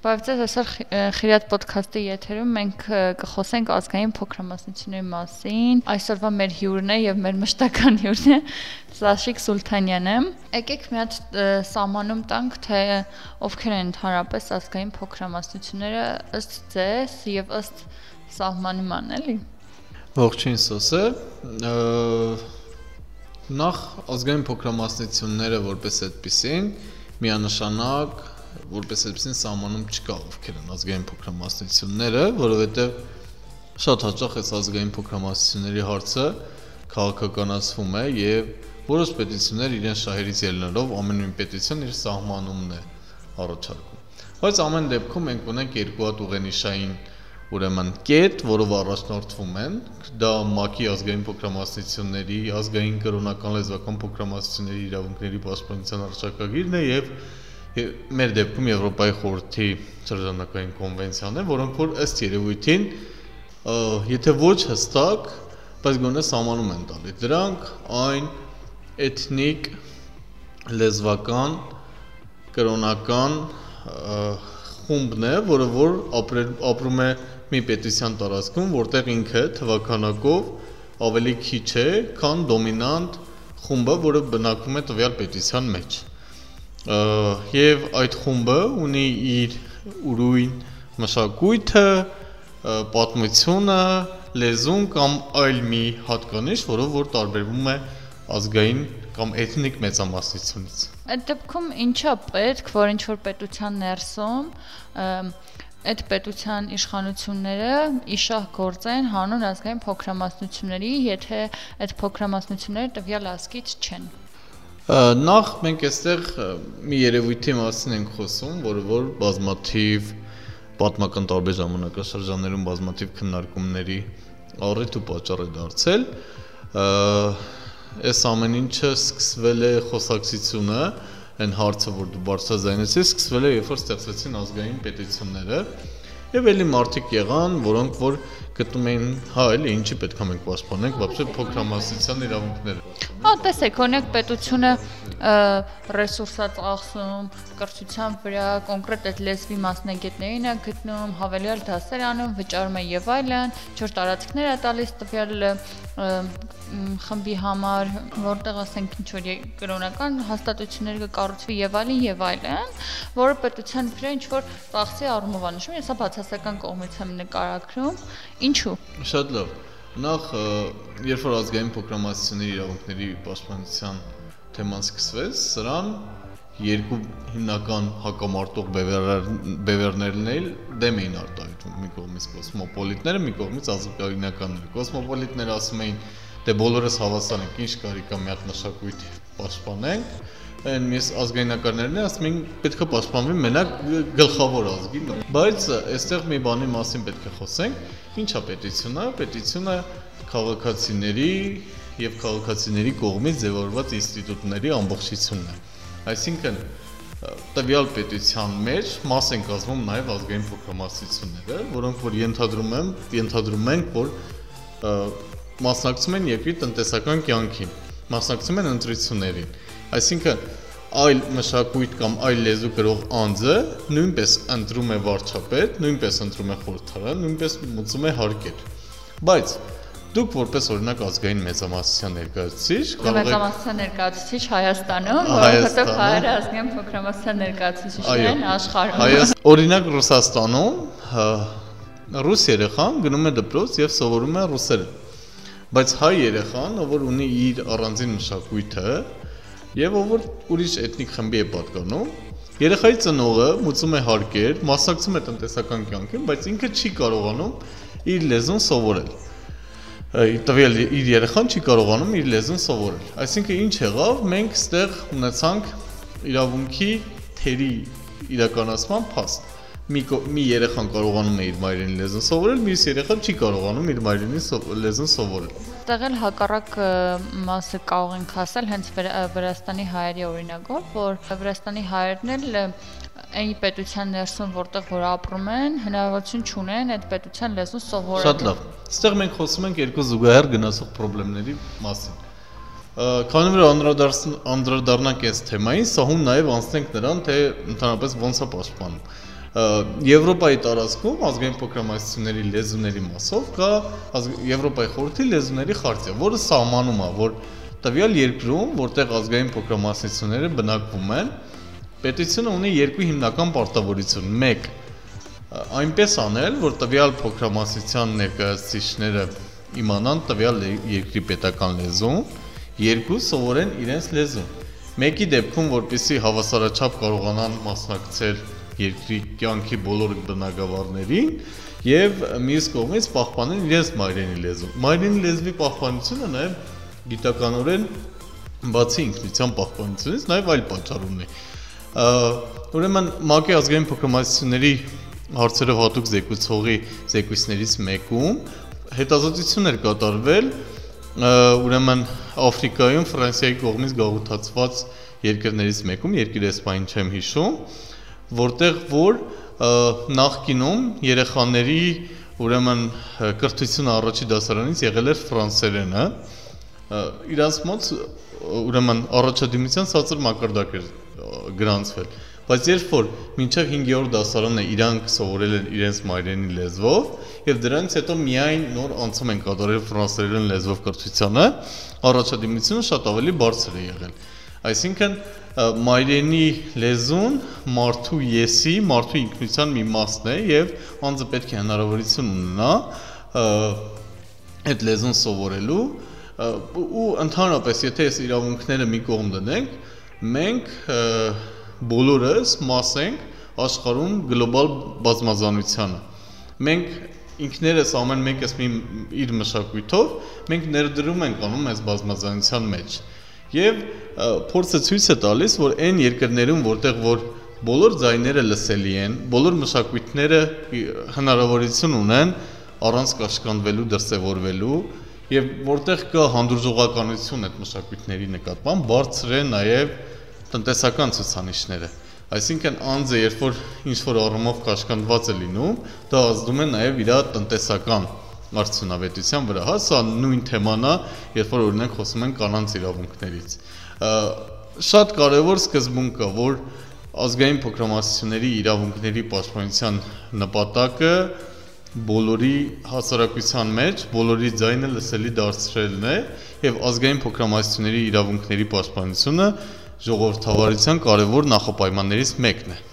Բայց այս այսօր Խիրատ ոդքասթի եթերում մենք կխոսենք ազգային փոքրամասնությունների մասին։ Այսօրվա մեր հյուրն է եւ մեր մշտական հյուրն է Սաշիկ Սուլթանյանը։ Եկեք մի հատ սահմանում տանք, թե ովքեր են ընդհանրապես ազգային փոքրամասնությունները ըստ ձեզ եւ ըստ սահմանման, էլի։ Ողջույն Սոսե։ Նախ ազգային փոքրամասնությունները որպես այդպեսին միանշանակ որպես այդպեսին սահմանում չկա ովքեր են ազգային փոքրամասնությունները, որովհետև շատ հաճախ այս ազգային փոքրամասնությունների հարցը քաղաքականացվում է եւ որոշ պետություններ իրեն շահերից ելնելով ամեն մի պետություն իր սահմանումն է առաջարկում։ Բայց ամեն դեպքում մենք ունենք երկու հատ ուղենիշային ուրեմն կետ, որով առաջնորդվում են, դա ՄԱԿ-ի ազգային փոքրամասնությունների, ազգային կրոնական լեզվական փոքրամասնությունների իրավունքների պաշտպանության արժեքագիրն է եւ մեր դեպքում Եվրոպայի խորհրդի շրջանակային կոնվենցիան է, որոնք որ ըստ երևույթին եթե ոչ հստակ, բայց գոնե սահմանում են տալի։ Դրանք այն էթնիկ, լեզվական, կրոնական խումբն է, որը որ ապրել, ապրում է մի պետության տարածքում, որտեղ ինքը թվականակով ավելի քիչ է, քան դոմինանտ խումբը, որը բնակվում է տվյալ պետության մեջ եւ այդ խումբը ունի իր ուրույն մշակույթը, պատմությունը, լեզուն կամ այլ մի հատկանիշ, որով որ տարբերվում է ազգային կամ էթնիկ մեծամասնությունից։ Այդ դեպքում ինչա պետք, որ ինչ որ պետության ներսում այդ պետության իշխանությունները իշահ գործեն հանուն ազգային փոքրամասնությունների, եթե այդ փոքրամասնությունները տվյալ ազգից չեն։ Նախ մենք այստեղ մի երևույթի մասին ենք խոսում, որը որ բազմաթիվ պատմական տարբեր ժամանակաշրջաններում բազմաթիվ քննարկումների առիթ ու պատճառ է դարձել։ Այս ամեն ինչը սկսվել է խոսակցությունը, այն հարցը, որ դու բարձրացանեցես, սկսվել է երբ որ ստեղծվեցին ազգային պետությունները, Եվ էլի մարդիկ եղան, որոնք որ գտնում էին, հա, էլի ինչի պետքա մենք պաշտպանենք, բացի փոքրամասնության իրավունքները։ Հա, տեսեք, օրինակ պետությունը ռեսուրսա ծախսում, կրթության վրա կոնկրետ այդ լեզվի մասնագետներին է գտնում, հավելյալ դասեր անում, վճարում է եւ այլն, չոր տարածքներ է տալիս տվյալ խմբի համար, որտեղ ասենք ինչ որ կրոնական հաստատություններ կկառուցվի եւ այլն եւ այլն, որը պետության վրա ինչ որ ծախսի առումով անշում, ես հա բացասական կողմից եմ նկարագրում, ինչու։ Շատ լավ։ Նախ երբ որ ազգային փոքրամասնությունների իրավունքների պաշտպանության թեման սկսվեց, սրան երկու հիմնական հակամարտող բևեռներն էլ դեմ էին արտահայտվում մի կողմից կոսմոպոլիտները, մի կողմից ազգայինականները։ Կոսմոպոլիտները ասում էին, դե բոլորս հավասար ենք, ինչ կարիք կա մի հատ մշակույթ պաշտպանենք, այն մյուս ազգայնականներն է ասում են պետք է պաշտպանվի մենակ գլխավոր ազգին բայց այստեղ մի բանի մասին պետք է խոսենք ինչա պետությունը պետությունը քաղաքացիների եւ քաղաքացիների կողմից ձևավորված ինստիտուտների ամբողջությունն է այսինքն տվյալ պետության մեջ մաս են կազմում նաև ազգային փոքրամասնությունները, որոնք որ ենթադրում եմ, ենթադրում ենք, որ մասնակցում են երկրի տնտեսական կյանքին, մասնակցում են ընտրություններին Այսինքն այլ մշակույթ կամ այլ լեզու գրող անձը նույնպես ընտրում է վարչապետ, նույնպես ընտրում է խորհրդարան, նույնպես մուծում է հարկեր։ Բայց դուք որպես օրինակ ազգային մեծամասնության ներկայացուցիչ կարող եք մեծամասնության ներկայացուցիչ Հայաստանում, որովհետև հայերը ազգային փոքրամասնության ներկայացուցիչներ են աշխարհում։ Հայաստան օրինակ Ռուսաստանում ռուս երեխան գնում է դպրոց եւ սովորում է ռուսերեն։ Բայց հայ երեխան, ով որ ունի իր առանձին մշակույթը, եւ ով որ ուրիշ էթնիկ խմբի է պատկանում, երեխայի ծնողը մուծում է հարկեր, մասնակցում է տնտեսական կյանքին, բայց ինքը չի կարողանում իր լեզուն սովորել տվյալ իր երեխան չի կարողանում իր լեզուն սովորել։ Այսինքն ինչ եղավ, մենք ստեղ ունեցանք իրավունքի թերի իրականացման փաստ մի մի երեխան կարողանում է իր մայրենի լեզուն սովորել, մյուս երեխան չի կարողանում իր մայրենի լեզուն սովորել։ Այդտեղ էլ հակառակ մասը կարող ենք ասել հենց Վրաստանի հայերի օրինակով, որ Վրաստանի հայերն էլ այն պետության ներսում, որտեղ որ ապրում են, հնարավորություն չունեն այդ պետության լեզուն սովորել։ Շատ լավ։ Այստեղ մենք խոսում ենք երկու զուգահեռ գնացող խնդիրների մասին։ Քանի որ անդրադառնանք այս թեմային, սահուն նաև անցնենք նրան, թե ընդհանրապես ոնց է պաշտպանում Եվրոպայի տարածքում ազգային փոքրամասնությունների լեզուների մասով կա Եվրոպայի խորհրդի լեզուների խարտիա, որը սահմանում է, որ տվյալ երկրում, որտեղ ազգային փոքրամասնությունները բնակվում են, պետությունը ունի երկու հիմնական պարտավորություն։ 1 այնպես անել, որ տվյալ փոքրամասնության ներկայացուցիչները իմանան տվյալ երկրի պետական լեզուն, երկու սովորեն իրենց լեզուն։ Մեկի դեպքում, որpիսի հավասարաչափ կարողանան մասնակցել երկրի կյանքի բոլոր բնակավարներին եւ մյուս կողմից պահպանել իրենց մայրենի լեզուն։ Մայրենի լեզվի պահպանությունը նաեւ գիտականորեն բացի ինքնության պահպանությունից նաեւ այլ պատճառ ունի։ Ուրեմն ՄԱԿ-ի ազգային փոքրամասնությունների հարցերով հատուկ զեկուցողի զեկույցներից մեկում հետազոտություն էր կատարվել ուրեմն Աֆրիկայում Ֆրանսիայի կողմից գաղութացված երկրներից մեկում, երկիրը Իսպայն չեմ հիշում, որտեղ որ նախկինում երեխաների ուրեմն կրթությունը առաջի դասարանից եղել էր ֆրանսերենը իրանց մոտ ուրեմն առաջադիմության ցածր մակարդակ էր գրանցվել բայց երբ որ մինչև 5-րդ դասարանը իրանք սովորել են իրենց մայրենի լեզվով եւ դրանից հետո միայն նոր անցում են կատարել ֆրանսերեն լեզվով կրթությանը առաջադիմությունը շատ ավելի բարձր է եղել այսինքն մայրենի լեզուն մարդու եսի, մարդու ինքնության մի մասն է եւ անձը պետք է հնարավորություն ունենա այդ լեզուն սովորելու ու ընդհանրապես եթե այս իրավունքները մի կողմ դնենք, մենք բոլորս մաս ենք աշխարհում գլոբալ բազմազանությանը։ Մենք ինքներս ամեն մեկս մի իր մշակույթով մենք ներդրում ենք անում այս բազմազանության մեջ։ Եվ փորձը ցույց է տալիս, որ այն երկրներում, որտեղ որ բոլոր ձայները լսելի են, բոլոր մշակույթները հնարավորություն ունեն առանց կաշկանդվելու, դրսևորվելու եւ որտեղ կա հանդուրժողականություն այդ մշակույթների նկատմամբ, բարձր է նաեւ տնտեսական ցուցանիշները։ Այսինքն անձը, երբ որ ինչ որ առումով կաշկանդված է լինում, դա ազդում է նաեւ իր տնտեսական արդյունավետության վրա, հա, սա նույն թեման է, երբ որ օրինակ խոսում են կանանց իրավունքներից։ Շատ կարևոր սկզբունք կա, որ ազգային փոքրամասնությունների իրավունքների պաշտպանության նպատակը բոլորի հասարակության մեջ բոլորի ձայնը լսելի դարձրելն է եւ ազգային փոքրամասնությունների իրավունքների պաշտպանությունը ժողովրդավարության կարևոր նախապայմաններից մեկն է